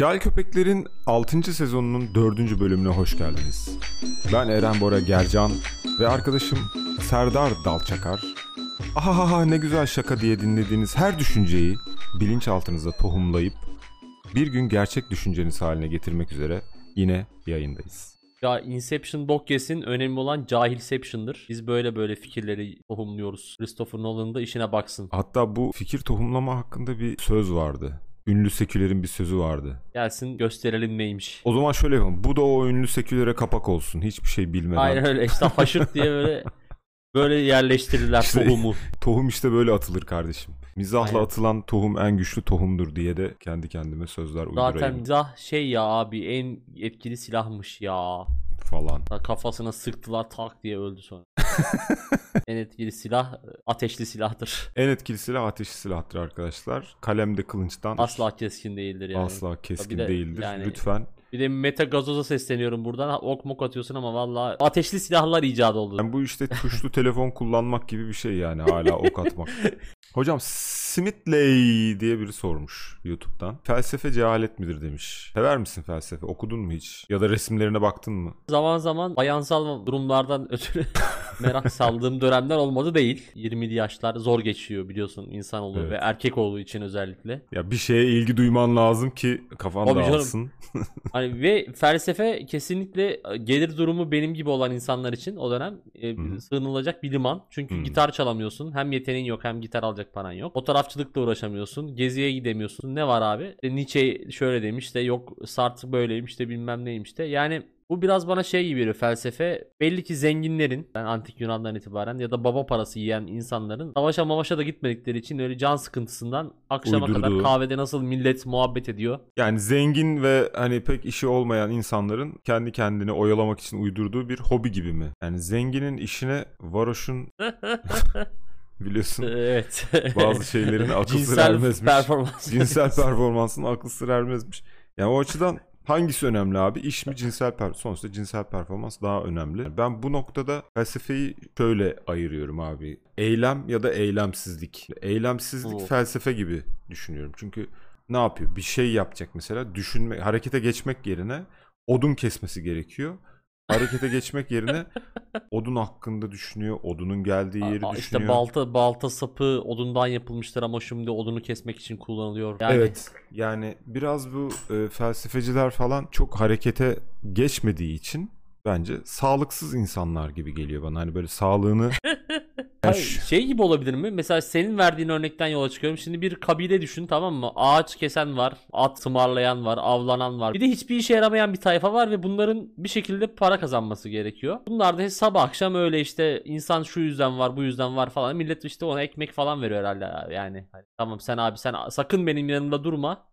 Cahil Köpekler'in 6. sezonunun 4. bölümüne hoş geldiniz. Ben Eren Bora Gercan ve arkadaşım Serdar Dalçakar. Ahaha ne güzel şaka diye dinlediğiniz her düşünceyi bilinçaltınıza tohumlayıp bir gün gerçek düşünceniz haline getirmek üzere yine yayındayız. Ya Inception bok yesin önemli olan cahilception'dır. Biz böyle böyle fikirleri tohumluyoruz. Christopher Nolan'ın da işine baksın. Hatta bu fikir tohumlama hakkında bir söz vardı. Ünlü sekülerin bir sözü vardı. Gelsin gösterelim neymiş. O zaman şöyle yapalım. Bu da o ünlü sekülere kapak olsun. Hiçbir şey bilmeden. Aynen öyle işte haşırt diye böyle böyle yerleştirirler İşte- tohumu. Tohum işte böyle atılır kardeşim. Mizahla Aynen. atılan tohum en güçlü tohumdur diye de kendi kendime sözler uydurayım Zaten mizah şey ya abi en etkili silahmış ya. Falan. Kafasına sıktılar tak diye öldü sonra. en etkili silah ateşli silahdır. En etkili silah ateşli silahtır arkadaşlar. Kalem de kılıçtan Asla keskin değildir yani. asla keskin de değildir. yani- Lütfen. Bir de Meta Gazoz'a sesleniyorum buradan. Ok mok atıyorsun ama vallahi ateşli silahlar icat oldu. Yani bu işte tuşlu telefon kullanmak gibi bir şey yani hala ok atmak. Hocam Smithley diye biri sormuş YouTube'dan. Felsefe cehalet midir demiş. Sever misin felsefe? Okudun mu hiç? Ya da resimlerine baktın mı? Zaman zaman bayansal durumlardan ötürü merak saldığım dönemler olmadı değil. 20'li yaşlar zor geçiyor biliyorsun insanoğlu Evet. ve erkek olduğu için özellikle. Ya bir şeye ilgi duyman lazım ki kafan dağılsın. Hani ve felsefe kesinlikle gelir durumu benim gibi olan insanlar için o dönem e, sığınılacak bir liman. Çünkü Hı. gitar çalamıyorsun. Hem yeteneğin yok hem gitar alacak paran yok. Fotoğrafçılıkla uğraşamıyorsun. Geziye gidemiyorsun. Ne var abi? İşte Nietzsche şöyle demiş de yok Sartre böyleymiş de bilmem neymiş de. Yani bu biraz bana şey gibi geliyor felsefe. Belli ki zenginlerin, ben antik Yunan'dan itibaren ya da baba parası yiyen insanların savaşa mavaşa da gitmedikleri için öyle can sıkıntısından akşama kadar Uydurduğu. kahvede nasıl millet muhabbet ediyor. Yani zengin ve hani pek işi olmayan insanların kendi kendini oyalamak için uydurduğu bir hobi gibi mi? Yani zenginin işine varoşun biliyorsun Evet. bazı şeylerin akıl sır Cinsel ermezmiş. performans. cinsel performansın akıl sır ermezmiş. Yani o açıdan hangisi önemli abi? İş mi cinsel per sonuçta cinsel performans daha önemli. Ben bu noktada felsefeyi şöyle ayırıyorum abi. Eylem ya da eylemsizlik. Eylemsizlik Oo. felsefe gibi düşünüyorum. Çünkü ne yapıyor? Bir şey yapacak mesela. Düşünme, harekete geçmek yerine odun kesmesi gerekiyor. Harekete geçmek yerine odun hakkında düşünüyor. Odunun geldiği yeri Aa, düşünüyor. İşte balta balta sapı odundan yapılmıştır ama şimdi odunu kesmek için kullanılıyor. Yani Evet. Yani biraz bu e, felsefeciler falan çok harekete geçmediği için bence sağlıksız insanlar gibi geliyor bana. Hani böyle sağlığını Hayır, şey gibi olabilir mi? Mesela senin verdiğin örnekten yola çıkıyorum. Şimdi bir kabile düşün tamam mı? Ağaç kesen var, at tımarlayan var, avlanan var. Bir de hiçbir işe yaramayan bir tayfa var ve bunların bir şekilde para kazanması gerekiyor. Bunlar da sabah akşam öyle işte insan şu yüzden var, bu yüzden var falan. Millet işte ona ekmek falan veriyor herhalde yani. Hani, tamam sen abi sen sakın benim yanımda durma.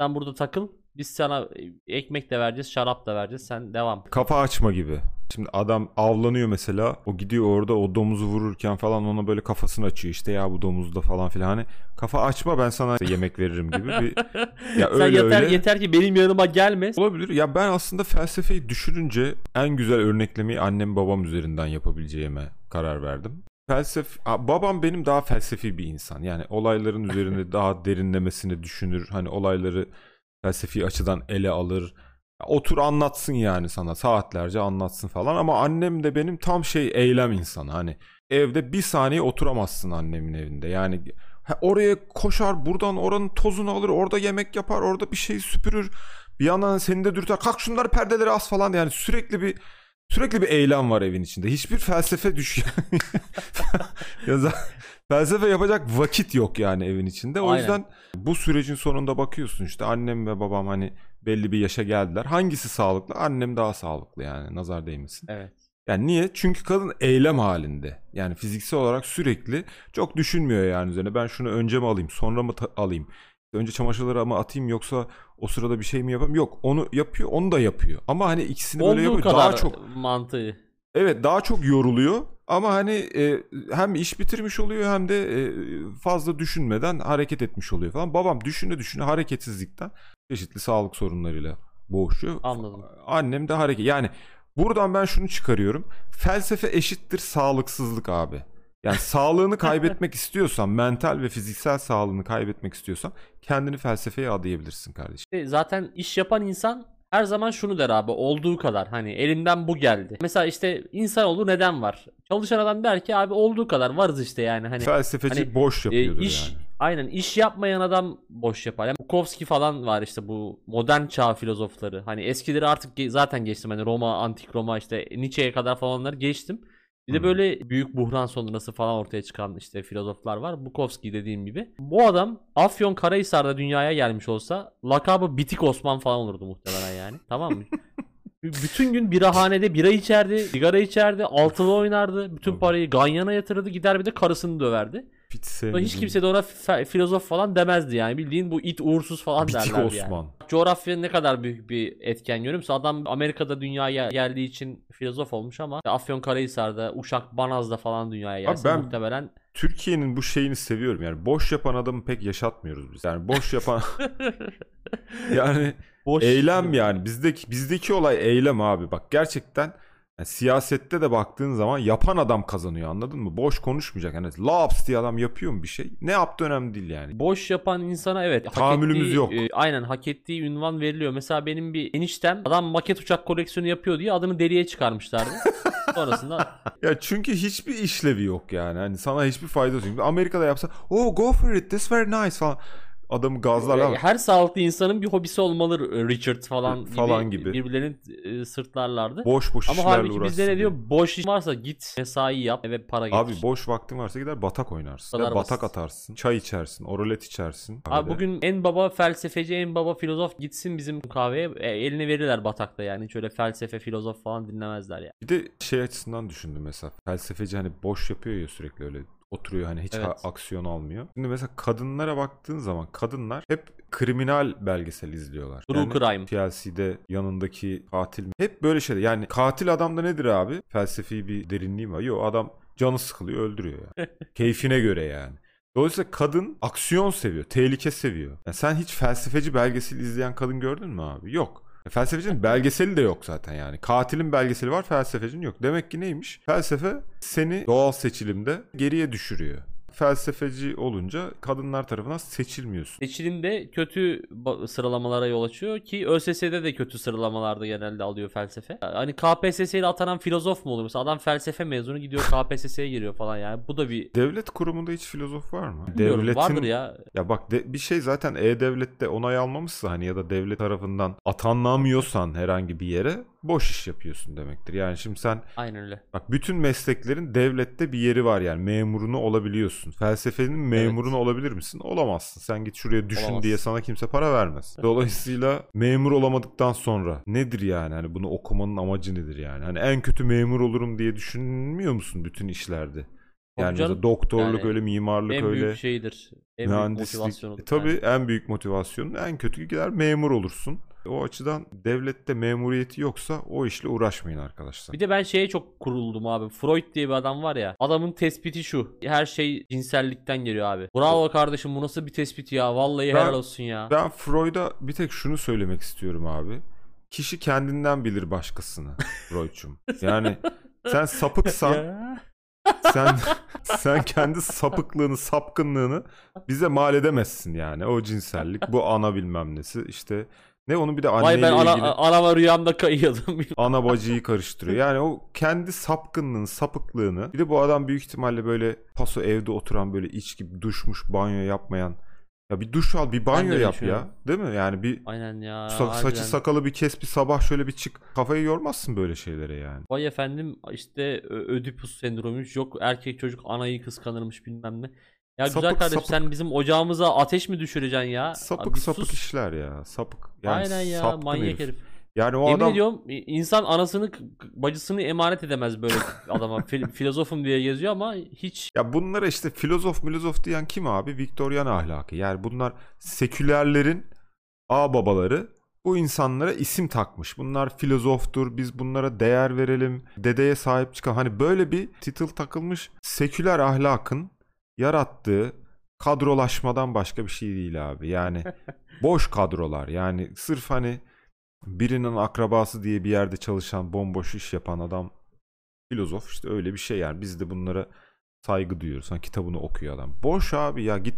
Sen burada takıl. Biz sana ekmek de vereceğiz, şarap da vereceğiz. Sen devam. kafa açma gibi. Şimdi adam avlanıyor mesela. O gidiyor orada o domuzu vururken falan ona böyle kafasını açıyor. İşte ya bu domuzda falan filan. Hani kafa açma ben sana yemek veririm gibi bir Ya Sen öyle yeter öyle. yeter ki benim yanıma gelme. Olabilir. Ya ben aslında felsefeyi düşününce en güzel örneklemeyi annem babam üzerinden yapabileceğime karar verdim. Felsef babam benim daha felsefi bir insan. Yani olayların üzerinde daha derinlemesine düşünür. Hani olayları felsefi açıdan ele alır. Otur anlatsın yani sana saatlerce anlatsın falan ama annem de benim tam şey eylem insanı. Hani evde bir saniye oturamazsın annemin evinde. Yani oraya koşar buradan oranın tozunu alır orada yemek yapar orada bir şey süpürür. Bir yandan seni de dürter kalk şunları perdeleri as falan yani sürekli bir sürekli bir eylem var evin içinde. Hiçbir felsefe düş ya za- felsefe yapacak vakit yok yani evin içinde. O Aynen. yüzden bu sürecin sonunda bakıyorsun işte annem ve babam hani belli bir yaşa geldiler. Hangisi sağlıklı? Annem daha sağlıklı yani nazar değmesin. Evet. Yani niye? Çünkü kadın eylem halinde. Yani fiziksel olarak sürekli çok düşünmüyor yani üzerine. Ben şunu önce mi alayım, sonra mı alayım? Önce çamaşırları mı atayım yoksa o sırada bir şey mi yapayım? Yok, onu yapıyor, onu da yapıyor. Ama hani ikisini böyle Olduğu yapıyor. kadar Daha çok mantığı. Evet daha çok yoruluyor ama hani e, hem iş bitirmiş oluyor hem de e, fazla düşünmeden hareket etmiş oluyor falan. Babam düşüne düşüne hareketsizlikten çeşitli sağlık sorunlarıyla boğuşuyor. Anladım. Annem de hareket. Yani buradan ben şunu çıkarıyorum. Felsefe eşittir sağlıksızlık abi. Yani sağlığını kaybetmek istiyorsan, mental ve fiziksel sağlığını kaybetmek istiyorsan kendini felsefeye adayabilirsin kardeşim. İşte Zaten iş yapan insan her zaman şunu der abi olduğu kadar hani elimden bu geldi. Mesela işte insanoğlu neden var? Çalışan adam der ki abi olduğu kadar varız işte yani hani Felsefeci hani, boş e, yapıyordur iş yani. aynen iş yapmayan adam boş yapar. Yani Bukowski falan var işte bu modern çağ filozofları. Hani eskileri artık zaten geçtim hani Roma, antik Roma işte Nietzsche'ye kadar falan onları geçtim. Bir de böyle büyük buhran sonrası falan ortaya çıkan işte filozoflar var. Bukowski dediğim gibi. Bu adam Afyon Karahisar'da dünyaya gelmiş olsa lakabı Bitik Osman falan olurdu muhtemelen yani. tamam mı? Bütün gün birahanede bira içerdi, sigara içerdi, altılı oynardı. Bütün parayı ganyana yatırırdı. Gider bir de karısını döverdi. Hiç Hiç sevmediğim kimse de ona filozof falan demezdi yani. Bildiğin bu it uğursuz falan Bitik derlerdi yani. Osman. Coğrafya ne kadar büyük bir etken görüyor? Adam Amerika'da dünyaya geldiği için filozof olmuş ama Afyonkarahisar'da, Uşak, Banaz'da falan dünyaya gelse ben- muhtemelen Türkiye'nin bu şeyini seviyorum yani boş yapan adamı pek yaşatmıyoruz biz. Yani boş yapan yani boş eylem yani bizdeki bizdeki olay eylem abi. Bak gerçekten yani siyasette de baktığın zaman yapan adam kazanıyor anladın mı? Boş konuşmayacak. Yani laps diye adam yapıyor mu bir şey? Ne yaptığı önemli değil yani. Boş yapan insana evet Tahammülümüz ettiği, yok. e, aynen hak ettiği ünvan veriliyor. Mesela benim bir eniştem adam maket uçak koleksiyonu yapıyor diye adını deliye çıkarmışlardı. Sonrasında Ya çünkü hiçbir işlevi yok yani. Hani sana hiçbir faydası yok. Amerika'da yapsa oh go for it this very nice falan. Adamı gazlarlar ama her sağlıklı insanın bir hobisi olmalı Richard falan gibi, Falan gibi. birbirlerini e, sırtlarlardı. boş boş Ama işlerle halbuki bizde uğraşsın ne diyor? Boş iş varsa git mesai yap eve para getir. Abi boş vaktin varsa gider batak oynarsın. kadar batak basit. atarsın. Çay içersin. Oralet içersin. Abi kahvede. bugün en baba felsefeci, en baba filozof gitsin bizim kahveye. E, eline verirler batakta yani. Hiç öyle felsefe, filozof falan dinlemezler ya. Bir de şey açısından düşündüm mesela. Felsefeci hani boş yapıyor ya sürekli öyle oturuyor hani hiç Evet. aksiyon almıyor. Şimdi mesela kadınlara baktığın zaman kadınlar hep kriminal belgesel izliyorlar. True crime. TLC'de yanındaki katil mi? Hep böyle şeyler. Yani katil adamda nedir abi? Felsefi bir derinliği var? Yok adam canı sıkılıyor öldürüyor yani. Keyfine göre yani. Dolayısıyla kadın aksiyon seviyor, tehlike seviyor. Yani sen hiç felsefeci belgesel izleyen kadın gördün mü abi? Yok. Felsefecinin belgeseli de yok zaten yani. Katilin belgeseli var, felsefecinin yok. Demek ki neymiş? Felsefe seni doğal seçilimde geriye düşürüyor. Felsefeci olunca kadınlar tarafından seçilmiyorsun. Seçilimde kötü ba- sıralamalara yol açıyor ki ÖSS'de de kötü sıralamalarda genelde alıyor felsefe. Hani KPSS ile atanan filozof mu olur? Mesela adam felsefe mezunu gidiyor KPSS'ye giriyor falan yani. Bu da bir Devlet kurumunda hiç filozof var mı? Bilmiyorum, vardır ya. Ya bak de- bir şey zaten E-Devlet'te onay almamışsa hani ya da devlet tarafından atanamıyorsan herhangi bir yere boş iş yapıyorsun demektir. Yani şimdi sen Aynen öyle. bak bütün mesleklerin devlette bir yeri var yani memurunu olabiliyorsun. Felsefenin memurunu olabilir misin? Olamazsın. Sen git şuraya düşün Olamazsın. diye sana kimse para vermez. Dolayısıyla memur olamadıktan sonra nedir yani? Hani bunu okumanın amacı nedir yani? Hani en kötü memur olurum diye düşünmüyor musun bütün işlerde? Yani canım. doktorluk Yani öyle, mimarlık En öyle büyük şeydir. En büyük. E, tabii yani. en büyük motivasyonun en kötü gider memur olursun. O açıdan devlette memuriyeti yoksa o işle uğraşmayın arkadaşlar. Bir de ben şeye çok kuruldum abi. Freud diye bir adam var ya. Adamın tespiti şu. Her şey cinsellikten geliyor abi. Bravo kardeşim bu nasıl bir tespit ya. Vallahi Ben- helal olsun ya. Ben Freud'a bir tek şunu söylemek istiyorum abi. Kişi kendinden bilir başkasını Freud'cum. Yani sen sapıksan sen sen kendi sapıklığını, sapkınlığını bize mal edemezsin yani. O cinsellik, bu ana bilmem nesi işte ne onu bir de anneyle Vay ben ana, ilgili anama rüyamda kayıyordum. ana bacıyı karıştırıyor. Yani o kendi sapkınlığını, sapıklığını bir de bu adam büyük ihtimalle böyle paso evde oturan böyle içki duşmuş banyo yapmayan ya bir duş al bir banyo yap ya. Değil mi? Yani bir Aynen ya. sa- saçı sakalı bir kes bir sabah şöyle bir çık. Kafayı yormazsın böyle şeylere yani. Vay efendim işte Ödipus sendromuymuş. Yok erkek çocuk anayı kıskanırmış bilmem ne. Ya güzel Sapık, kardeşim sapık. sen bizim ocağımıza ateş mi düşüreceksin ya? Sapık Abi sapık sus. işler ya. Sapık. Yani Aynen ya manyak herif. Yani o Yemin adam ediyorum insan anasını bacısını emanet edemez böyle adama. Fil- filozofum diye geziyor ama hiç Ya bunlara işte filozof milozof diyen kim abi? Viktoryan ahlakı. Yani bunlar sekülerlerin ağ babaları bu insanlara isim takmış. Bunlar filozoftur. Biz bunlara değer verelim. Dedeye sahip çıkan hani böyle bir title takılmış seküler ahlakın yarattığı kadrolaşmadan başka bir şey değil abi. Yani boş kadrolar. Yani sırf hani birinin akrabası diye bir yerde çalışan bomboş iş yapan adam filozof işte öyle bir şey yani biz de bunlara saygı duyuyoruz. Hani kitabını okuyor adam. Boş abi ya git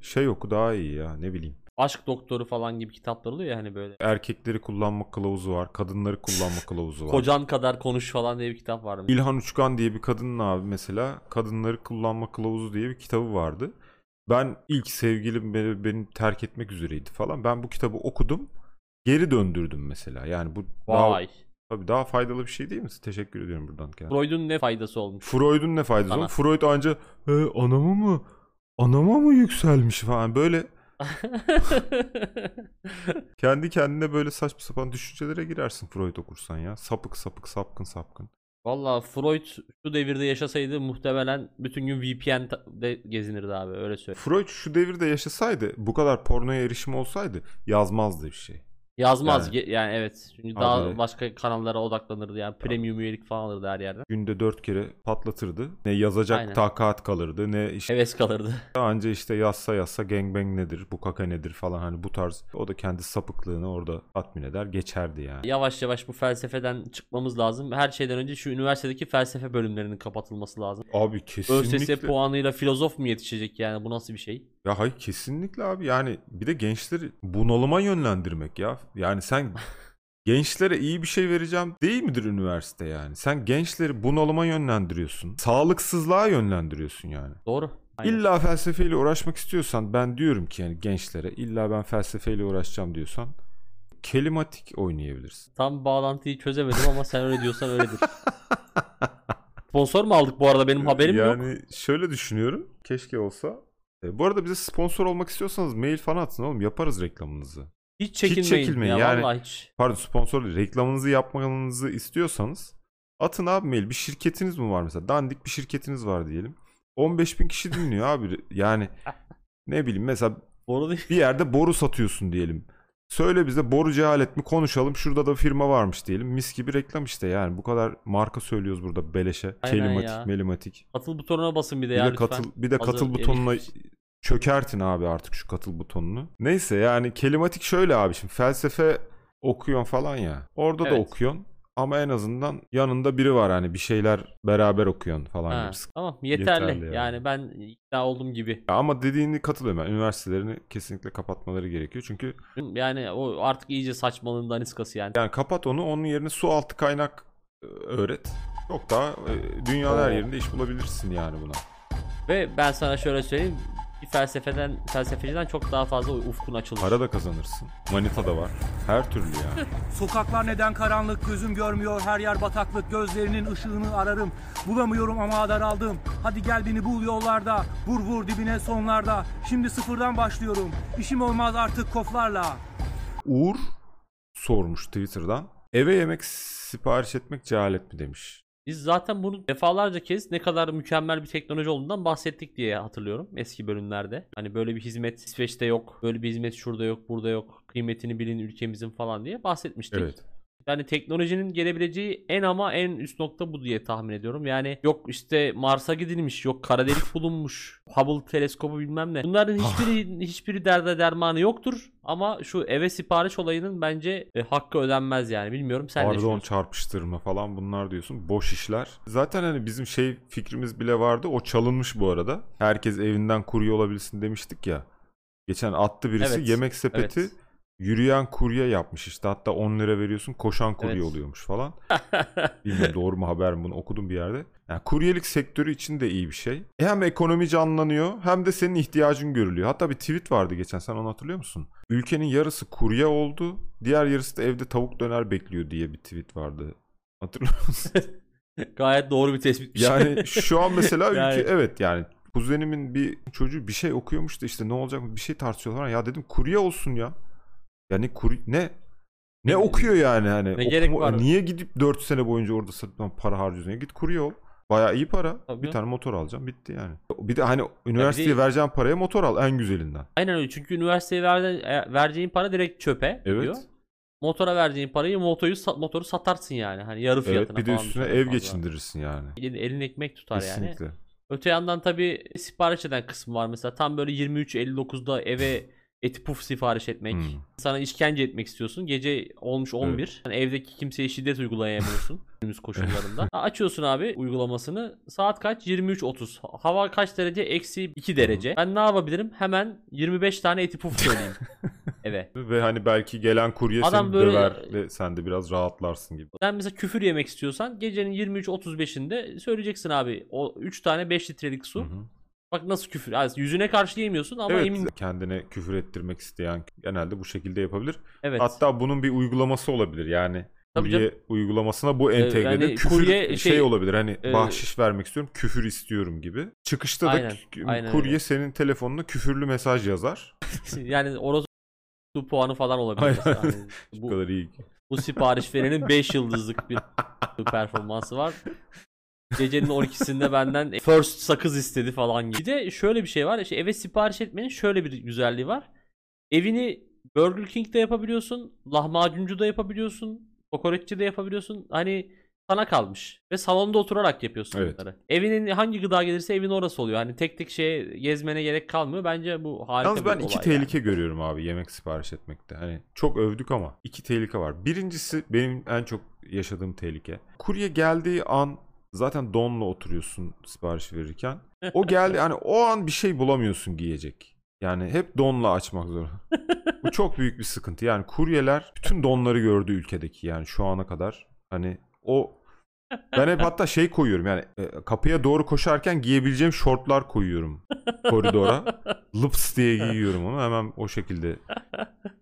şey oku daha iyi ya ne bileyim. Aşk doktoru falan gibi kitaplar oluyor ya hani böyle. Erkekleri kullanma kılavuzu var. Kadınları kullanma kılavuzu var. Kocan kadar konuş falan diye bir kitap var. İlhan Uçkan diye bir kadının abi mesela kadınları kullanma kılavuzu diye bir kitabı vardı. Ben ilk sevgilim beni, beni terk etmek üzereydi falan. Ben bu kitabı okudum. Geri döndürdüm mesela. Yani bu daha, Vay. tabii daha faydalı bir şey değil mi? Teşekkür ediyorum buradan kendine. Freud'un ne faydası olmuş? Freud'un ne faydası var? Freud anca "He, anama mı anama mı yükselmiş falan böyle kendi kendine böyle saçma sapan düşüncelere girersin Freud okursan ya. Sapık sapık sapkın sapkın. Valla Freud şu devirde yaşasaydı muhtemelen bütün gün VPN'de gezinirdi abi öyle söyleyeyim. Freud şu devirde yaşasaydı bu kadar pornoya erişim olsaydı yazmazdı bir şey. Yazmaz Yani. yani, evet. Çünkü Abi. daha başka kanallara odaklanırdı yani premium üyelik falan alırdı her yerden. Günde dört kere patlatırdı. Ne yazacak Aynen. takat kalırdı ne işte Heves kalırdı. anca işte yazsa yazsa gangbang nedir bu kaka nedir falan hani bu tarz o da kendi sapıklığını orada tatmin eder geçerdi yani. Yavaş yavaş bu felsefeden çıkmız lazım. Her şeyden önce şu üniversitedeki felsefe bölümlerinin kapatılması lazım. Abi kesinlikle. ÖSS puanıyla filozof mu yetişecek yani bu nasıl bir şey? Ya hayır kesinlikle abi yani bir de gençleri bunalıma yönlendirmek ya. Yani sen gençlere iyi bir şey vereceğim değil midir üniversite yani? Sen gençleri bunalıma yönlendiriyorsun. Sağlıksızlığa yönlendiriyorsun yani. Doğru. Aynen. İlla felsefeyle uğraşmak istiyorsan ben diyorum ki yani gençlere illa ben felsefeyle uğraşacağım diyorsan kelimatik oynayabilirsin. Tam bağlantıyı çözemedim ama sen öyle diyorsan öyledir. Sponsor mu aldık bu arada benim haberim yok. yani şöyle düşünüyorum. Keşke olsa. E, bu arada bize sponsor olmak istiyorsanız mail falan atın oğlum yaparız reklamınızı. Hiç çekinmeyin. çekinmeyin ya, yani. Vallahi hiç. pardon sponsor değil, reklamınızı yapmanızı istiyorsanız atın abi mail. Bir şirketiniz mi var mesela? Dandik bir şirketiniz var diyelim. 15 bin kişi dinliyor abi. Yani ne bileyim mesela bir yerde boru satıyorsun diyelim. Söyle bize boru cehalet mi konuşalım. Şurada da firma varmış diyelim. Mis gibi reklam işte yani. Bu kadar marka söylüyoruz burada beleşe. Aynen Kelimatik, ya. melimatik. Katıl butonuna basın bir de Bir ya de lütfen. katıl bir de Hazır katıl butonuna erişmiş. çökertin abi artık şu katıl butonunu. Neyse yani kelimatik şöyle abi şimdi felsefe okuyorsun falan ya. Orada da Evet. okuyorsun ama en azından yanında biri var hani bir şeyler beraber okuyorsun falan Ha, gibi. Sık- tamam yeterli. Yeterli yani. yani. ben ikna oldum gibi. Ya Ama dediğini katılıyorum ben. Üniversitelerini kesinlikle kapatmaları gerekiyor. Çünkü Yani o artık iyice saçmalığın daniskası yani. yani kapat onu onun yerine su altı kaynak e, öğret. Çok daha e, dünyanın her yerinde iş bulabilirsin yani buna. Ve ben sana şöyle söyleyeyim. Bir felsefeden, felsefeciden çok daha fazla ufkun açılır. Para da kazanırsın. Manita da var. Her türlü yani. Sokaklar neden karanlık gözüm görmüyor her yer bataklık gözlerinin ışığını ararım bulamıyorum ama daraldım hadi gel beni bul yollarda vur vur dibine sonlarda şimdi sıfırdan başlıyorum işim olmaz artık koflarla Uğur sormuş Twitter'dan. Eve yemek sipariş etmek cehalet mi demiş. Biz zaten bunu defalarca kez ne kadar mükemmel bir teknoloji olduğundan bahsettik diye hatırlıyorum eski bölümlerde. Hani böyle bir hizmet İsveç'te yok, böyle bir hizmet şurada yok, burada yok. Kıymetini bilin ülkemizin falan diye bahsetmiştik. Evet. Yani teknolojinin gelebileceği en ama en üst nokta bu diye tahmin ediyorum. Yani yok işte Mars'a gidilmiş, yok kara delik bulunmuş, Hubble teleskobu bilmem ne. Bunların hiçbiri hiçbiri derde dermanı yoktur. Ama şu eve sipariş olayının bence e, hakkı ödenmez yani. Bilmiyorum sen ne Pardon düşünüyorsun? çarpıştırma falan bunlar diyorsun. Boş işler. Zaten hani bizim şey fikrimiz bile vardı. O çalınmış bu arada. Herkes evinden kurye olabilsin demiştik ya. Geçen attı birisi Evet, yemek sepeti evet. Yürüyen kurye yapmış işte. Hatta 10 lira veriyorsun koşan kurye Evet. oluyormuş falan. Bilmiyorum doğru mu haber mi bunu okudum bir yerde. Yani kuryelik sektörü için de iyi bir şey. E Hem ekonomi canlanıyor hem de senin ihtiyacın görülüyor. Hatta bir tweet vardı geçen sen onu hatırlıyor musun? Ülkenin yarısı kurye oldu. Diğer yarısı da evde tavuk döner bekliyor diye bir tweet vardı. Hatırlıyor musun? Gayet doğru bir tespitmiş. yani şu an mesela ülke Yani- evet yani kuzenimin bir çocuğu bir şey okuyormuş da işte ne olacak bir şey tartışıyorlar. Ya dedim kurye olsun ya. Yani kurye ne ne okuyor yani hani Ne gerek var? niye gidip 4 sene boyunca orada satılan para harcıyorsun? Ya Git kurye ol. Bayağı iyi para. Tabii. Bir tane motor alacağım bitti yani. Bir de hani üniversiteye de- vereceğin paraya motor al en güzelinden. Aynen öyle. Çünkü üniversiteye verdiğin, e, vereceğin para direkt çöpe Evet. gidiyor. Motora vereceğin parayı motoru, motoru satarsın yani. Hani yarı fiyatına Evet bir de üstüne ev fazla. geçindirirsin yani. Elin, elin ekmek tutar yani. Kesinlikle. Öte yandan tabii sipariş eden kısmı var. Mesela tam böyle 23.59'da eve eti puf sipariş etmek. Hmm. Sana işkence etmek istiyorsun. Gece olmuş 11. Yani evdeki kimseye şiddet uygulayamıyorsun günümüz koşullarında. Açıyorsun abi uygulamasını. Saat kaç? 23.30. Hava kaç derece? Eksi 2 derece. Ben ne yapabilirim? Hemen 25 tane eti puf söyleyeyim eve. Ve hani belki gelen kurye Adam seni böyle- döver ve sen de biraz rahatlarsın gibi. Sen mesela küfür yemek istiyorsan gecenin 23.35'inde söyleyeceksin abi. O 3 tane 5 litrelik su. Hı hı. Bak nasıl küfür. Yani yüzüne karşı yemiyorsun ama evet, emin kendine küfür ettirmek isteyen genelde bu şekilde yapabilir. Evet. Hatta bunun bir uygulaması olabilir. Yani Tabii kurye uygulamasına bu entegredir. yani küfür kurye şey, şey- olabilir. Hani e, bahşiş vermek istiyorum, küfür istiyorum gibi. Çıkışta da Aynen, aynen kurye öyle. senin telefonuna küfürlü mesaj yazar. yani orası puanı falan olabilir. Bu bu, kadar iyi. bu sipariş verenin 5 yıldızlık bir performansı var. Gecenin 12'sinde benden first sakız istedi falan gibi. Bir de şöyle bir şey var. İşte eve sipariş etmenin şöyle bir güzelliği var. Evini Burger King'de yapabiliyorsun. Lahmacuncu da yapabiliyorsun. Kokoreççi de yapabiliyorsun. Hani sana kalmış. Ve salonda oturarak yapıyorsun Evet. bunları. Evinin hangi gıda gelirse evin orası oluyor. Hani tek tek şeye gezmene gerek kalmıyor. Bence bu harika Yalnız bir ben olay iki yani. tehlike görüyorum abi yemek sipariş etmekte. Hani çok övdük ama iki tehlike var. Birincisi benim en çok yaşadığım tehlike. Kurye geldiği an zaten donla oturuyorsun sipariş verirken. O geldi hani o an bir şey bulamıyorsun giyecek. Yani hep donla açmak zorunda. Bu çok büyük bir sıkıntı. Yani kuryeler bütün donları gördü ülkedeki yani şu ana kadar. Hani o ben hep hatta şey koyuyorum yani e, kapıya doğru koşarken giyebileceğim şortlar koyuyorum koridora. Lıps diye giyiyorum onu hemen o şekilde.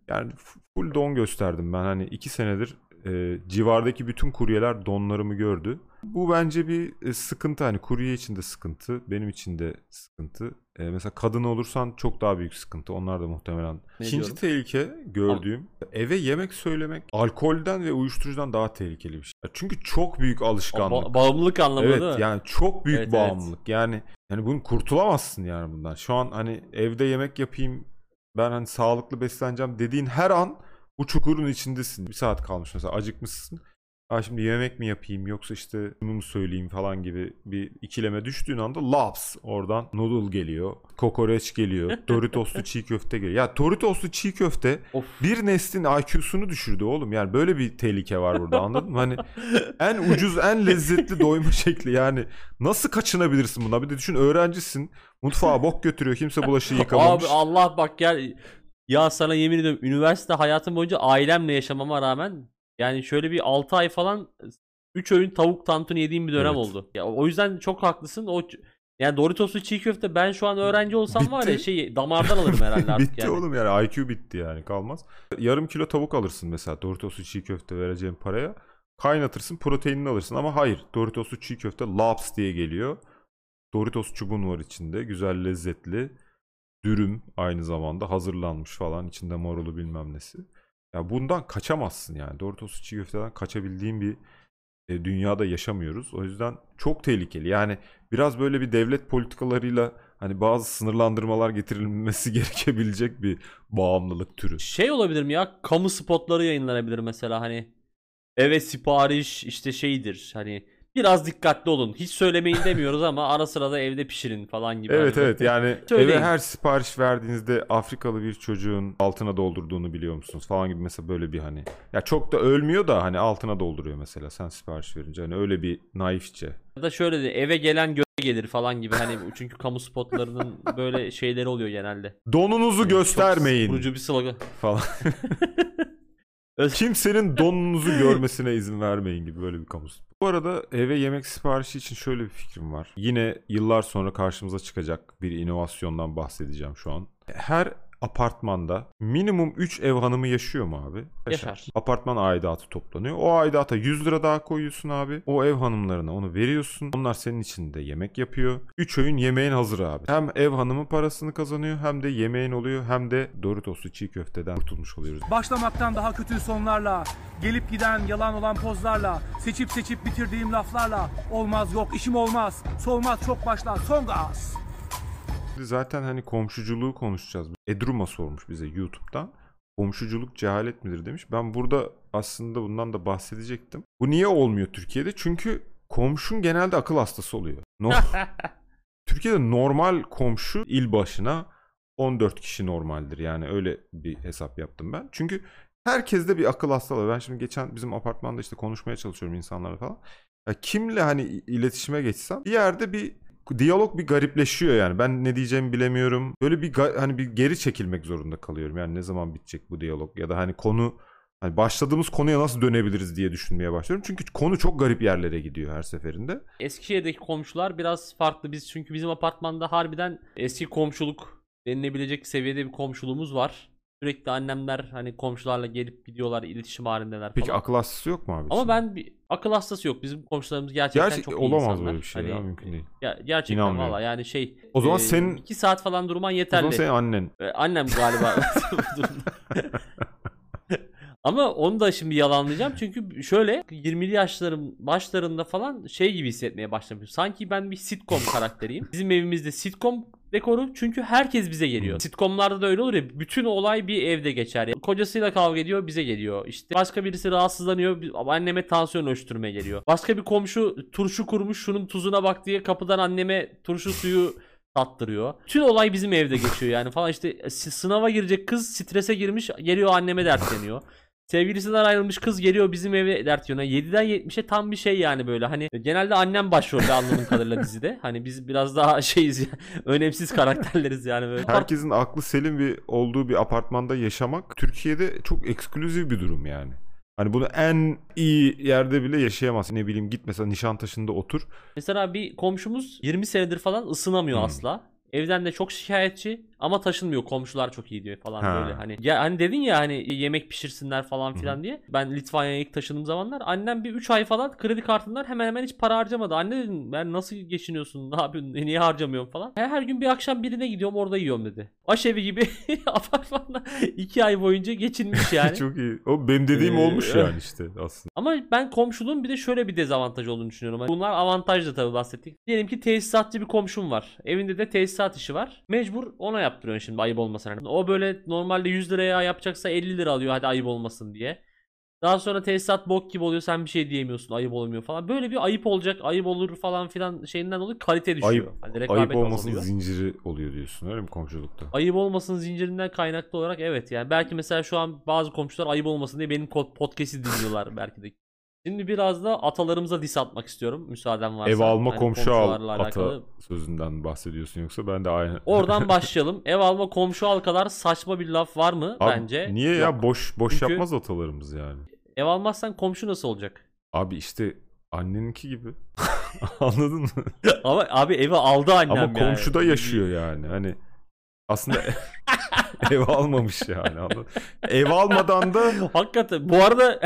Yani full don gösterdim ben hani iki senedir e, civardaki bütün kuryeler donlarımı gördü. Bu bence bir e, sıkıntı hani kurye için de sıkıntı benim için de sıkıntı. E, mesela kadın olursan çok daha büyük sıkıntı onlar da muhtemelen. Ne İkinci diyorum? tehlike gördüğüm eve yemek söylemek alkolden ve uyuşturucudan daha tehlikeli bir şey. Çünkü çok büyük alışkanlık. Ba- bağımlılık anlamında Evet değil mi? yani çok büyük Evet, evet. bağımlılık. Yani yani bunu kurtulamazsın yani bundan. Şu an hani evde yemek yapayım ben hani sağlıklı besleneceğim dediğin her an bu çukurun içindesin. Bir saat kalmış mesela acıkmışsın. Ha şimdi yemek mi yapayım yoksa işte bunu mu söyleyeyim falan gibi bir ikileme düştüğün anda laps oradan noodle geliyor. Kokoreç geliyor. Doritoslu çiğ köfte geliyor. Ya Doritoslu çiğ köfte Of. bir neslin IQ'sunu düşürdü oğlum. Yani böyle bir tehlike var burada anladın mı? Hani en ucuz en lezzetli doyma şekli yani nasıl kaçınabilirsin buna? Bir de düşün öğrencisin mutfağa bok götürüyor kimse bulaşığı yıkamamış. Abi Allah bak gel. Ya sana yemin ediyorum üniversite hayatım boyunca ailemle yaşamama rağmen yani şöyle bir 6 ay falan 3 öğün tavuk tantuni yediğim bir dönem Evet. oldu. Ya o yüzden çok haklısın. O yani Doritos'lu çiğ köfte ben şu an öğrenci olsam var ya Bitti. şey damardan alırım herhalde artık bitti yani. oğlum yani IQ bitti yani kalmaz. Yarım kilo tavuk alırsın mesela Doritos'lu çiğ köfte vereceğin paraya. Kaynatırsın proteinini alırsın ama hayır Doritos'lu çiğ köfte laps diye geliyor. Doritos çubuğun var içinde güzel lezzetli. Dürüm aynı zamanda hazırlanmış falan içinde marulu bilmem nesi. Ya bundan kaçamazsın yani. Doritos'lu çiğ köfteden kaçabildiğin bir e, dünyada yaşamıyoruz. O yüzden çok tehlikeli. Yani biraz böyle bir devlet politikalarıyla hani bazı sınırlandırmalar getirilmesi gerekebilecek bir bağımlılık türü. Şey olabilir mi ya? Kamu spotları yayınlanabilir mesela hani. Eve sipariş işte şeydir hani biraz dikkatli olun. Hiç söylemeyin demiyoruz ama ara sıra da evde pişirin falan gibi. Evet Hani evet yani Söyleyin. eve her sipariş verdiğinizde Afrikalı bir çocuğun altına doldurduğunu biliyor musunuz falan gibi mesela böyle bir hani. Ya çok da ölmüyor da hani altına dolduruyor mesela sen sipariş verince. Hani öyle bir naifçe. Ya da şöyle de eve gelen gö gelir falan gibi hani çünkü kamu spotlarının böyle şeyleri oluyor genelde. Donunuzu Çok göstermeyin Vurucu bir slogan. falan. Öz- Kimsenin donunuzu görmesine izin vermeyin gibi böyle bir kamu. Bu arada eve yemek siparişi için şöyle bir fikrim var. Yine yıllar sonra karşımıza çıkacak bir inovasyondan bahsedeceğim şu an. Her apartmanda minimum 3 ev hanımı yaşıyor mu abi? Yaşar. Apartman aidatı toplanıyor. O aidata 100 lira daha koyuyorsun abi. O ev hanımlarına onu veriyorsun. Onlar senin için de yemek yapıyor. 3 öğün yemeğin hazır abi. Hem ev hanımı parasını kazanıyor hem de yemeğin oluyor hem de Doritos'lu çiğ köfteden kurtulmuş oluyoruz. Başlamaktan daha kötü sonlarla, gelip giden yalan olan pozlarla, seçip seçip bitirdiğim laflarla, olmaz yok işim olmaz, solmaz çok başlar, son gaz. Zaten hani komşuculuğu konuşacağız. Edruma sormuş bize YouTube'dan. Komşuculuk cehalet midir demiş. Ben burada aslında bundan da bahsedecektim. Bu niye olmuyor Türkiye'de? Çünkü komşun genelde akıl hastası oluyor. No- Türkiye'de normal komşu il başına 14 kişi normaldir. Yani öyle bir hesap yaptım ben. Çünkü herkeste bir akıl hastalığı. Ben şimdi geçen bizim apartmanda işte konuşmaya çalışıyorum insanlarla falan. Ya kimle hani iletişime geçsem bir yerde bir diyalog bir garipleşiyor yani. Ben ne diyeceğimi bilemiyorum. Böyle bir hani bir geri çekilmek zorunda kalıyorum. Yani ne zaman bitecek bu diyalog ya da hani konu hani başladığımız konuya nasıl dönebiliriz diye düşünmeye başlıyorum. Çünkü konu çok garip yerlere gidiyor her seferinde. Eskişehir'deki komşular biraz farklı. Biz çünkü bizim apartmanda harbiden eski komşuluk denilebilecek seviyede bir komşuluğumuz var. Sürekli annemler hani komşularla gelip gidiyorlar, iletişim halindeler Peki falan. akıl hastası yok mu abi? Ama ben bir akıl hastası yok. Bizim komşularımız gerçekten Gerçi çok iyi olamaz insanlar. böyle bir şey Hani, ya mümkün değil. Ya, gerçekten valla yani şey. O zaman e, senin- iki saat falan durman O yeterli. zaman senin annen. E, Annem galiba. Ama onu da şimdi yalanlayacağım çünkü şöyle 20'li yaşlarım başlarında falan şey gibi hissetmeye başlamışım. Sanki ben bir sitcom karakteriyim. Bizim evimizde sitcom dekoru çünkü herkes bize geliyor. Sitcomlarda da öyle olur ya bütün olay bir evde geçer. Yani kocasıyla kavga ediyor bize geliyor. İşte başka birisi rahatsızlanıyor anneme tansiyon ölçtürmeye geliyor. Başka bir komşu turşu kurmuş şunun tuzuna bak diye kapıdan anneme turşu suyu tattırıyor. Tüm olay bizim evde geçiyor yani falan işte sınava girecek kız strese girmiş geliyor anneme dertleniyor. Sevgilisinden ayrılmış kız geliyor bizim eve dert yanıyor. 7'den 70'e tam bir şey yani böyle. Hani genelde annem başrolde anladığım kadarıyla dizide. Hani biz biraz daha şeyiz ya, önemsiz karakterleriz yani böyle. Herkesin aklı selim bir olduğu bir apartmanda yaşamak Türkiye'de çok ekskluzif bir durum yani. Hani bunu en iyi yerde bile yaşayamazsın. Ne bileyim git mesela Nişantaşı'nda otur. Mesela bir komşumuz 20 senedir falan ısınamıyor Hmm. asla. Evden de çok şikayetçi ama taşınmıyor. Komşular çok iyi diyor falan Ha. böyle. Hani ya hani dedin ya hani yemek pişirsinler falan filan diye. Ben Litvanya'ya ilk taşındığım zamanlar annem bir 3 ay falan kredi kartından hemen hemen hiç para harcamadı. Anne dedim ben nasıl geçiniyorsun? Ne yapıyorsun? Niye harcamıyorsun falan. Her, her gün bir akşam birine gidiyorum orada yiyorum dedi. Aşevi gibi apartmanda 2 ay boyunca geçinmiş yani. çok iyi. O benim dediğim Ee, olmuş yani işte aslında. Ama ben komşuluğun bir de şöyle bir dezavantaj olduğunu düşünüyorum. Hani Bunlar avantajlı tabii bahsettik. Diyelim ki tesisatçı bir komşum var. Evinde de tesisat işi var. Mecbur ona yaptırıyorsun şimdi ayıp olmasın. Hani o böyle normalde 100 liraya yapacaksa 50 lira alıyor hadi ayıp olmasın diye. Daha sonra tesisat bok gibi oluyor sen bir şey diyemiyorsun ayıp olmuyor falan. Böyle bir ayıp olacak ayıp olur falan filan şeyinden dolayı kalite düşüyor. Ayıp, Hani ayıp olmasın azalıyor. zinciri oluyor diyorsun öyle mi komşulukta? Ayıp olmasın zincirinden kaynaklı olarak evet yani belki mesela şu an bazı komşular ayıp olmasın diye benim podcast'i dinliyorlar belki de. Şimdi biraz da atalarımıza diss atmak istiyorum müsaaden varsa. Ev alma Hani komşu al ata alakalı. sözünden bahsediyorsun yoksa ben de aynı. Oradan başlayalım. Ev alma komşu al kadar saçma bir laf var mı Abi, bence? Niye Yok. ya boş boş Çünkü- yapmaz atalarımız yani. Ev almazsan komşu nasıl olacak? Abi işte anneninki gibi. Anladın mı? Ama abi evi aldı annem Ama yani. komşuda yaşıyor yani. Hani aslında ev almamış yani. Anladın? Ev almadan da Hakikaten bu arada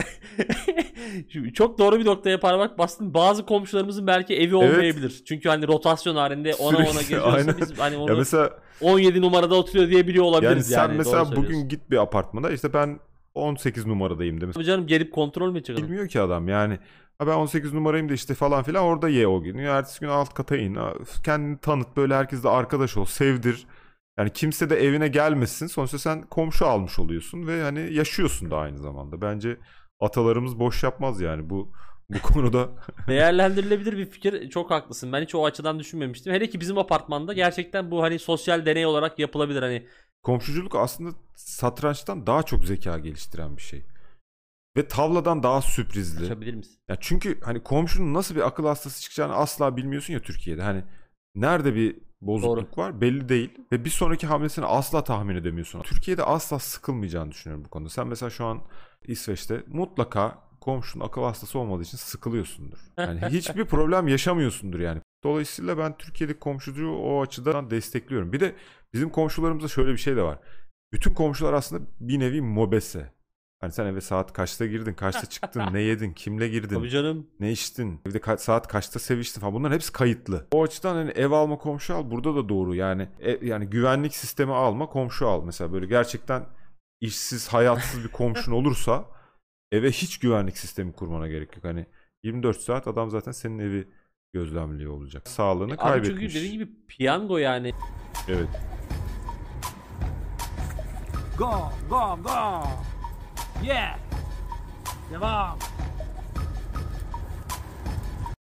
çok doğru bir noktaya parmak bastın. Bazı komşularımızın belki evi Evet. olmayabilir. Çünkü hani rotasyon halinde ona ona Sürekli, geziyorsa aynen. biz hani onu ya mesela 17 numarada oturuyor diye biliyor yani olabiliriz sen yani. mesela bugün git bir apartmana işte ben 18 numaradayım de mesela. Tabii canım gelip kontrol mü adam? Bilmiyor ki adam yani. Ha ben 18 numarayım da işte falan filan orada ye o gün. Ertesi gün alt kata in. Kendini tanıt böyle herkesle arkadaş ol. Sevdir. Yani kimse de evine gelmesin. Sonuçta sen komşu almış oluyorsun ve hani yaşıyorsun da aynı zamanda. Bence atalarımız boş yapmaz yani bu bu konuda. Değerlendirilebilir bir fikir. Çok haklısın. Ben hiç o açıdan düşünmemiştim. Hele ki bizim apartmanda gerçekten bu hani sosyal deney olarak yapılabilir hani. Komşuculuk aslında satrançtan daha çok zeka geliştiren bir şey. Ve tavladan daha sürprizli. Açabilir misin? Ya çünkü hani komşunun nasıl bir akıl hastası çıkacağını asla bilmiyorsun ya Türkiye'de. Hani nerede bir bozukluk var belli değil ve bir sonraki hamlesini asla tahmin edemiyorsun. Türkiye'de asla sıkılmayacağını düşünüyorum bu konuda. Sen mesela şu an İsveç'te mutlaka komşunun akıl hastası olmadığı için sıkılıyorsundur. Yani hiçbir problem yaşamıyorsundur yani. Dolayısıyla ben Türkiye'deki komşucuğu o açıdan destekliyorum. Bir de bizim komşularımızda şöyle bir şey de var. Bütün komşular aslında bir nevi mobese. Hani sen eve saat kaçta girdin, kaçta çıktın, ne yedin, kimle girdin, Tabii canım. ne içtin, evde ka- saat kaçta seviştin falan bunların hepsi kayıtlı. O açıdan hani ev alma komşu al burada da doğru yani e- yani güvenlik sistemi alma komşu al mesela böyle gerçekten işsiz hayatsız bir komşun olursa eve hiç güvenlik sistemi kurmana gerek yok. Hani 24 saat adam zaten senin evi gözlemliyor olacak. Sağlığını Abi kaybetmiş. çünkü dediğin gibi piyango yani. Evet. Go, go, go. Yeah. Devam.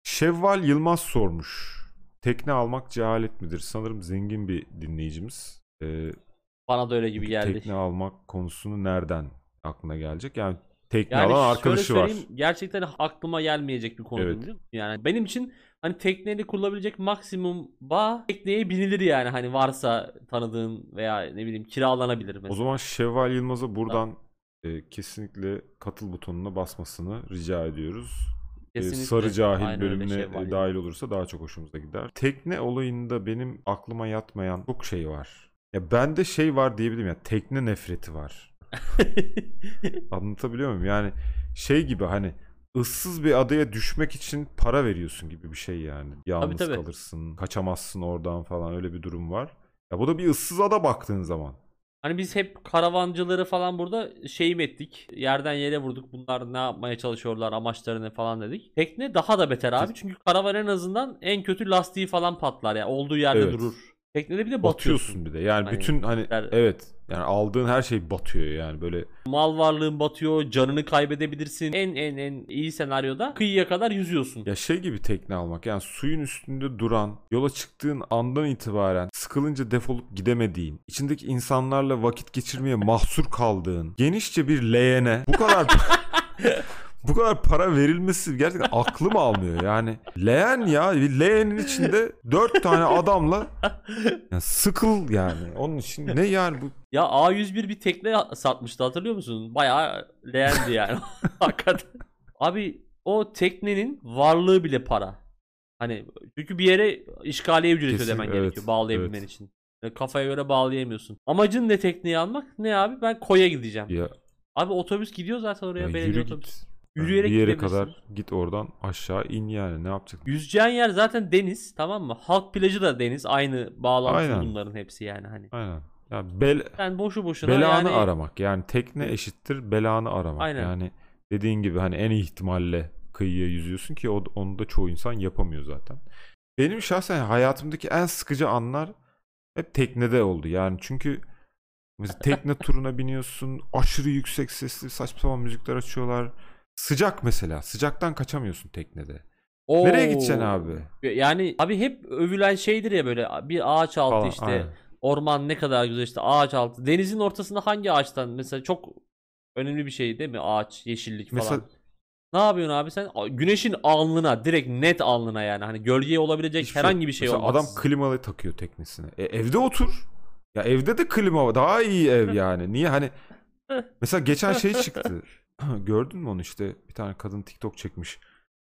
Şevval Yılmaz sormuş. Tekne almak cehalet midir? Sanırım zengin bir dinleyicimiz. Ee, Bana da öyle gibi geldi. Tekne almak konusunu nereden aklına gelecek? Yani tekne Yani alan arkadaşı var. Gerçekten aklıma gelmeyecek bir konu Evet. biliyor musun? Yani benim için hani tekneyle kurulabilecek maksimum bağ tekneye binilir yani hani varsa tanıdığın veya ne bileyim kiralanabilir mesela. O zaman Şevval Yılmaz'a buradan e, kesinlikle katıl butonuna basmasını rica ediyoruz. E, Kesinlikle. Sarı Cahil Aynen bölümüne Yılmaz. dahil olursa daha çok hoşumuza gider. Tekne olayında benim aklıma yatmayan çok şey var. Ya bende şey var diyebilirim ya tekne nefreti var. Anlatabiliyor muyum? Yani şey gibi hani ıssız bir adaya düşmek için para veriyorsun gibi bir şey yani. Yalnız tabii. kalırsın, kaçamazsın oradan falan öyle bir durum var. Ya bu da bir ıssız ada baktığın zaman. Hani biz hep karavancıları falan burada şeyim ettik. Yerden yere vurduk. Bunlar ne yapmaya çalışıyorlar, amaçları ne falan dedik. Tekne daha da beter abi. Çünkü karavan en azından en kötü lastiği falan patlar ya. Olduğu yerde Evet. durur. Teknede bir de batıyorsun. Batıyorsun bir de. Yani Hani bütün hani der- evet yani aldığın her şey batıyor yani böyle Mal varlığın batıyor, canını kaybedebilirsin. En en en iyi senaryoda kıyıya kadar yüzüyorsun. ya şey gibi tekne almak yani suyun üstünde duran yola çıktığın andan itibaren sıkılınca defolup gidemediğin içindeki insanlarla vakit geçirmeye mahsur kaldığın genişçe bir leğene bu kadar bu kadar para verilmesi gerçekten aklım almıyor yani leğen ya bir leğenin içinde dört tane adamla ya sıkıl yani onun için ne yani bu Ya A101 bir tekne satmıştı hatırlıyor musun? Bayağı leğendi yani. Hakikaten. Abi o teknenin varlığı bile para. Hani çünkü bir yere işgaliye ücret Kesin, ödemen evet, gerekiyor bağlayabilmen evet. için. Kafaya göre bağlayamıyorsun. Amacın ne tekneyi almak? Ne abi? Ben koya gideceğim. ya, Abi otobüs gidiyor zaten oraya. ya belediye git Yürüyerek bir yere kadar git oradan aşağı in yani ne yapacaksın? Yüzeceğin yer zaten deniz tamam mı? Halk plajı da deniz. Aynı bağlantı Aynen. bunların hepsi yani hani. Aynen. Ya bel, Sen boşu boşuna belanı yani aramak. Yani tekne eşittir belanı aramak. Aynen. Yani dediğin gibi hani en iyi ihtimalle kıyıya yüzüyorsun ki onu da çoğu insan yapamıyor zaten. Benim şahsen hayatımdaki en sıkıcı anlar hep teknede oldu. Yani çünkü mesela tekne turuna biniyorsun. Aşırı yüksek sesli saçma sapan müzikler açıyorlar. Sıcak mesela. Sıcaktan kaçamıyorsun teknede. Nereye Oo. gideceksin abi? Yani abi hep övülen şeydir ya böyle bir ağaç altı Falan, işte aynen. orman ne kadar güzel işte ağaç altı. Denizin ortasında hangi ağaçtan mesela çok önemli bir şey değil mi ağaç yeşillik falan. Mesela Ne yapıyorsun abi sen? Güneşin alnına direkt net alnına yani hani gölgeye olabilecek Hiçbir herhangi bir şey Mesela olmaz. adam klimalı takıyor teknesine. E, evde otur. Ya evde de klima var. Daha iyi ev yani. Niye hani mesela geçen şey çıktı. Gördün mü onu işte bir tane kadın TikTok çekmiş.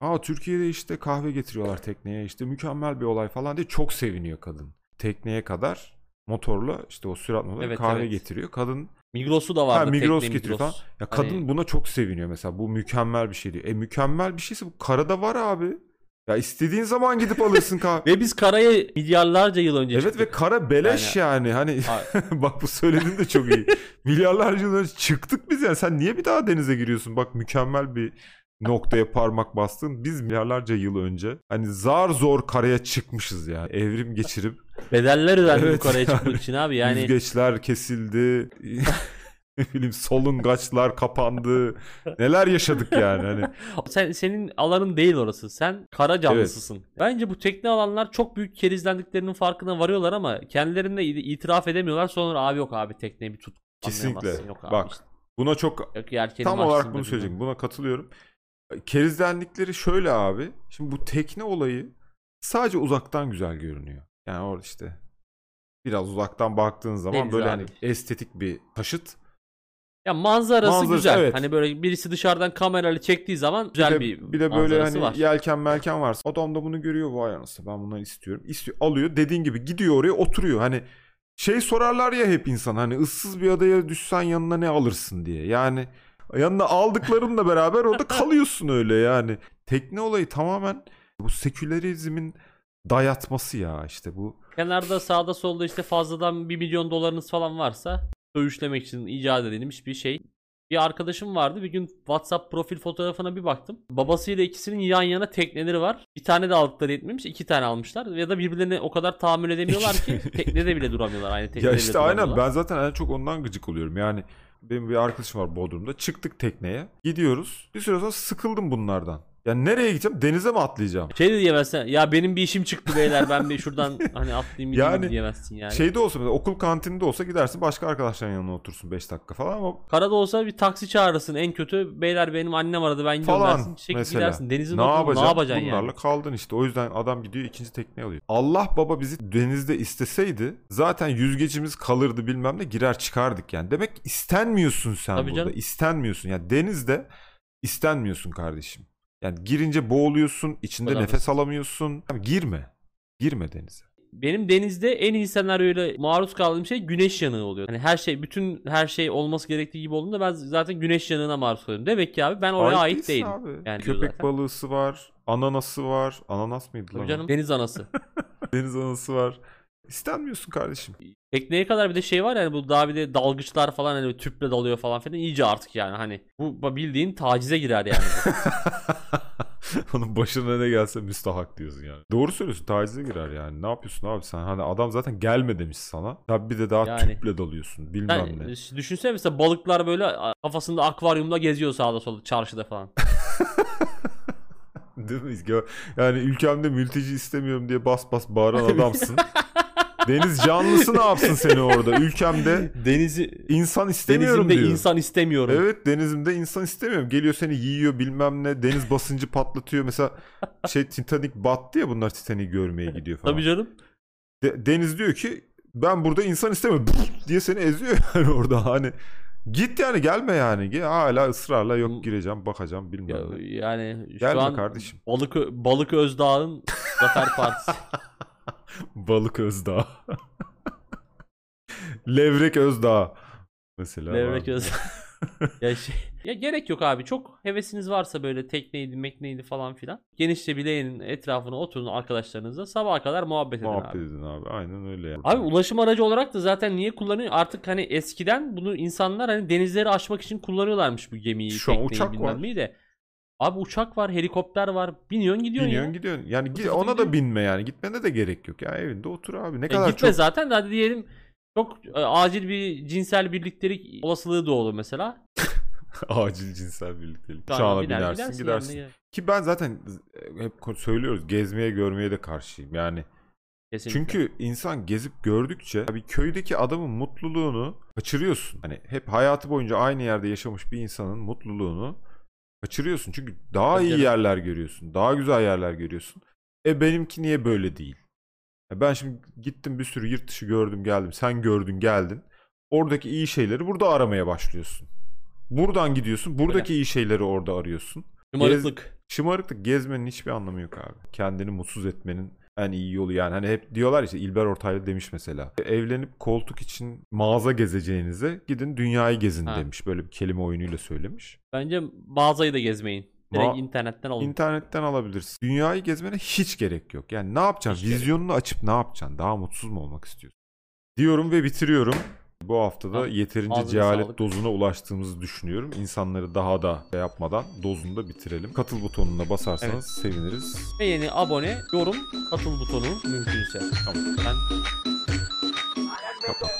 Aa Türkiye'de işte kahve getiriyorlar tekneye işte mükemmel bir olay falan diye çok seviniyor kadın. Tekneye kadar motorla işte o sürat motorla Evet, kahve evet. getiriyor. Kadın Migros'u da ha, vardı. Migros tekne getiriyor Migros. falan. Ya kadın Hani- buna çok seviniyor mesela. Bu mükemmel bir şey diyor. E mükemmel bir şeyse bu karada var abi. Ya istediğin zaman gidip alırsın kahve. Ve biz karaya milyarlarca yıl önce Evet çıktık. ve kara beleş yani. Hani Ha- bak bu söylediğin de çok iyi. Milyarlarca yıl önce çıktık biz yani. Sen niye bir daha denize giriyorsun? Bak mükemmel bir noktaya parmak bastın. Biz milyarlarca yıl önce hani zar zor karaya çıkmışız yani. Evrim geçirip Bedeller ödendi Evet bu karaya yani. çıkmak için abi yani. yüzgeçler kesildi. Ne bileyim solungaçlar kapandı. Neler yaşadık yani hani. Sen senin alanın değil orası. Sen kara canlısısın. Bence bu tekne alanlar çok büyük kerizlendiklerinin farkına varıyorlar ama kendilerine itiraf edemiyorlar. Sonra abi yok abi tekneyi bir tut. Kesinlikle. Yok abi Bak işte. buna çok Yok Tam olarak bunu bilmem. söyleyecektim. Buna katılıyorum. Kerizlenlikleri şöyle abi. Şimdi bu tekne olayı sadece uzaktan güzel görünüyor. Yani orada işte biraz uzaktan baktığın zaman Deniz böyle abi. hani estetik bir taşıt. Ya manzarası, Manzarası, güzel. evet. Hani böyle birisi dışarıdan kamerayla çektiği zaman güzel bir, bir, de, bir de böyle hani var. yelken melken varsa adam da bunu görüyor vay anasını ben bunları istiyorum. İstiyor, alıyor dediğin gibi gidiyor oraya oturuyor. Hani şey sorarlar ya hep insan hani ıssız bir adaya düşsen yanına ne alırsın diye. Yani yanına aldıklarınla beraber orada kalıyorsun öyle yani. Tekne olayı tamamen bu sekülerizmin dayatması ya işte bu. Kenarda sağda solda işte fazladan 1 milyon dolarınız falan varsa dövüşlemek için icat edilmiş bir şey. Bir arkadaşım vardı. Bir gün WhatsApp profil fotoğrafına bir baktım. Babasıyla ikisinin yan yana tekneleri var. Bir tane de aldıkları yetmemiş. iki tane almışlar. Ya da birbirlerine o kadar tahammül edemiyorlar ki teknede bile duramıyorlar. Aynı teknede Ya işte aynen ben zaten en çok ondan gıcık oluyorum. Yani benim bir arkadaşım var Bodrum'da. Çıktık tekneye. Gidiyoruz. Bir süre sonra sıkıldım bunlardan. Yani nereye gideceğim? Denize mi atlayacağım? Şey de diyemezsin. Ya benim bir işim çıktı beyler ben bir şuradan hani atlayayım Yani diyemezsin yani. Şeyde olsa mesela okul kantininde olsa gidersin başka arkadaşların yanına otursun 5 dakika falan ama Karada olsa bir taksi çağırırsın en kötü. Beyler benim annem aradı ben gidiyorum falan dersin. Çek mesela. gidersin. Denizin ne yapacaksın? ne yapacaksın Bunlarla yani? kaldın işte. O yüzden adam gidiyor ikinci tekneyi alıyor. Allah baba bizi denizde isteseydi zaten yüzgecimiz kalırdı bilmem ne girer çıkardık yani. Demek istenmiyorsun sen Tabii burada. canım. İstenmiyorsun. Yani denizde istenmiyorsun kardeşim. Yani girince boğuluyorsun, içinde Bravo. nefes alamıyorsun. Abi girme. Girme denize. Benim denizde en iyi senaryoyla maruz kaldığım şey güneş yanığı oluyor. Hani her şey bütün her şey olması gerektiği gibi olduğunda ben zaten güneş yanığına maruz kalıyorum. Demek ki abi ben oraya ait, değilsin değilim. abi. Yani Köpek zaten. balığısı var, ananası var. Ananas mıydı lan? Tabii canım deniz anası. Deniz anası var. İstenmiyorsun kardeşim. Tekneye kadar bir de şey var yani bu daha bir de dalgıçlar falan hani tüple dalıyor falan filan iyice artık yani hani bu bildiğin tacize girer yani. Onun başına ne gelse müstahak diyorsun yani. Doğru söylüyorsun tacize girer yani. Ne yapıyorsun abi sen? Hani adam zaten gelme demiş sana. Tabi bir de daha Yani. tüple dalıyorsun bilmem Sen ne. düşünsene mesela balıklar böyle kafasında akvaryumda geziyor sağda solda çarşıda falan. Değil mi? Yani ülkemde mülteci istemiyorum diye bas bas bağıran adamsın. Deniz canlısı ne yapsın seni orada? Ülkemde Denizi insan istemiyorum denizimde diyor. insan istemiyorum. Evet denizimde insan istemiyorum. Geliyor seni yiyor bilmem ne. Deniz basıncı patlatıyor. Mesela şey Titanic battı ya bunlar Titanic'i görmeye gidiyor falan. Tabii canım. De- Deniz diyor ki ben burada insan istemiyorum diye seni eziyor yani orada hani git yani gelme yani hala ısrarla yok gireceğim bakacağım bilmem Ya, ne. yani şu Gelme an kardeşim. Balık Balık Özdağ'ın Zafer Partisi. Balık Özdağ. Levrek Özdağ. Mesela. Levrek. Özdağ. ya şey ya gerek yok abi. Çok hevesiniz varsa böyle tekneydi, mekneydi falan filan. Genişçe bileğinin etrafına oturun arkadaşlarınızla. Sabaha kadar muhabbet edin Muhabbet abi. edin abi. Aynen öyle yani. Abi ulaşım aracı olarak da zaten niye kullanıyor? Artık hani eskiden bunu insanlar hani denizleri aşmak için kullanıyorlarmış bu gemiyi, Şu an tekneyi uçak bilmem var. neyi de. Abi uçak var, helikopter var. Biniyorsun gidiyorsun Biniyorsun ya. gidiyorsun. Yani Fıtı gi- fıtı ona da gidiyorsun. binme yani. Gitmene de gerek yok. Ya evinde otur abi. Ne E, kadar gitme çok zaten de hadi diyelim çok e, acil bir cinsel birliktelik olasılığı doğdu mesela. acil cinsel birliktelik. Uçağına biner, binersin gidersin. yani. Ki ben zaten hep ko- söylüyoruz gezmeye görmeye de karşıyım. Yani Kesinlikle. Çünkü insan gezip gördükçe bir köydeki adamın mutluluğunu kaçırıyorsun. Hani hep hayatı boyunca aynı yerde yaşamış bir insanın mutluluğunu kaçırıyorsun. Çünkü daha Tabii iyi canım. yerler görüyorsun. Daha güzel yerler görüyorsun. E benimki niye böyle değil? E ben şimdi gittim bir sürü yurt dışı gördüm geldim. Sen gördün geldin. Oradaki iyi şeyleri burada aramaya başlıyorsun. Buradan gidiyorsun. Buradaki iyi şeyleri orada arıyorsun. Şımarıklık. Şımarıklık gezmenin hiçbir anlamı yok abi. Kendini mutsuz etmenin en iyi yolu yani. Hani hep diyorlar işte İlber Ortaylı demiş mesela. Evlenip koltuk için mağaza gezeceğinize gidin dünyayı gezin Ha. demiş. Böyle bir kelime oyunuyla söylemiş. Bence mağazayı da gezmeyin. Direkt Ma- internetten alın. İnternetten alabilirsin. Dünyayı gezmene hiç gerek yok. Yani ne yapacaksın? Hiç gerek Vizyonunu açıp ne yapacaksın? Daha mutsuz mu olmak istiyorsun? Diyorum ve bitiriyorum. Bu haftada Tamam. yeterince cehalet sağlık. dozuna ulaştığımızı düşünüyorum. İnsanları daha da şey yapmadan dozunu da bitirelim. Katıl butonuna basarsanız seviniriz. Beğeni, abone, yorum, katıl butonu mümkünse. Tamam. Ben Kapat.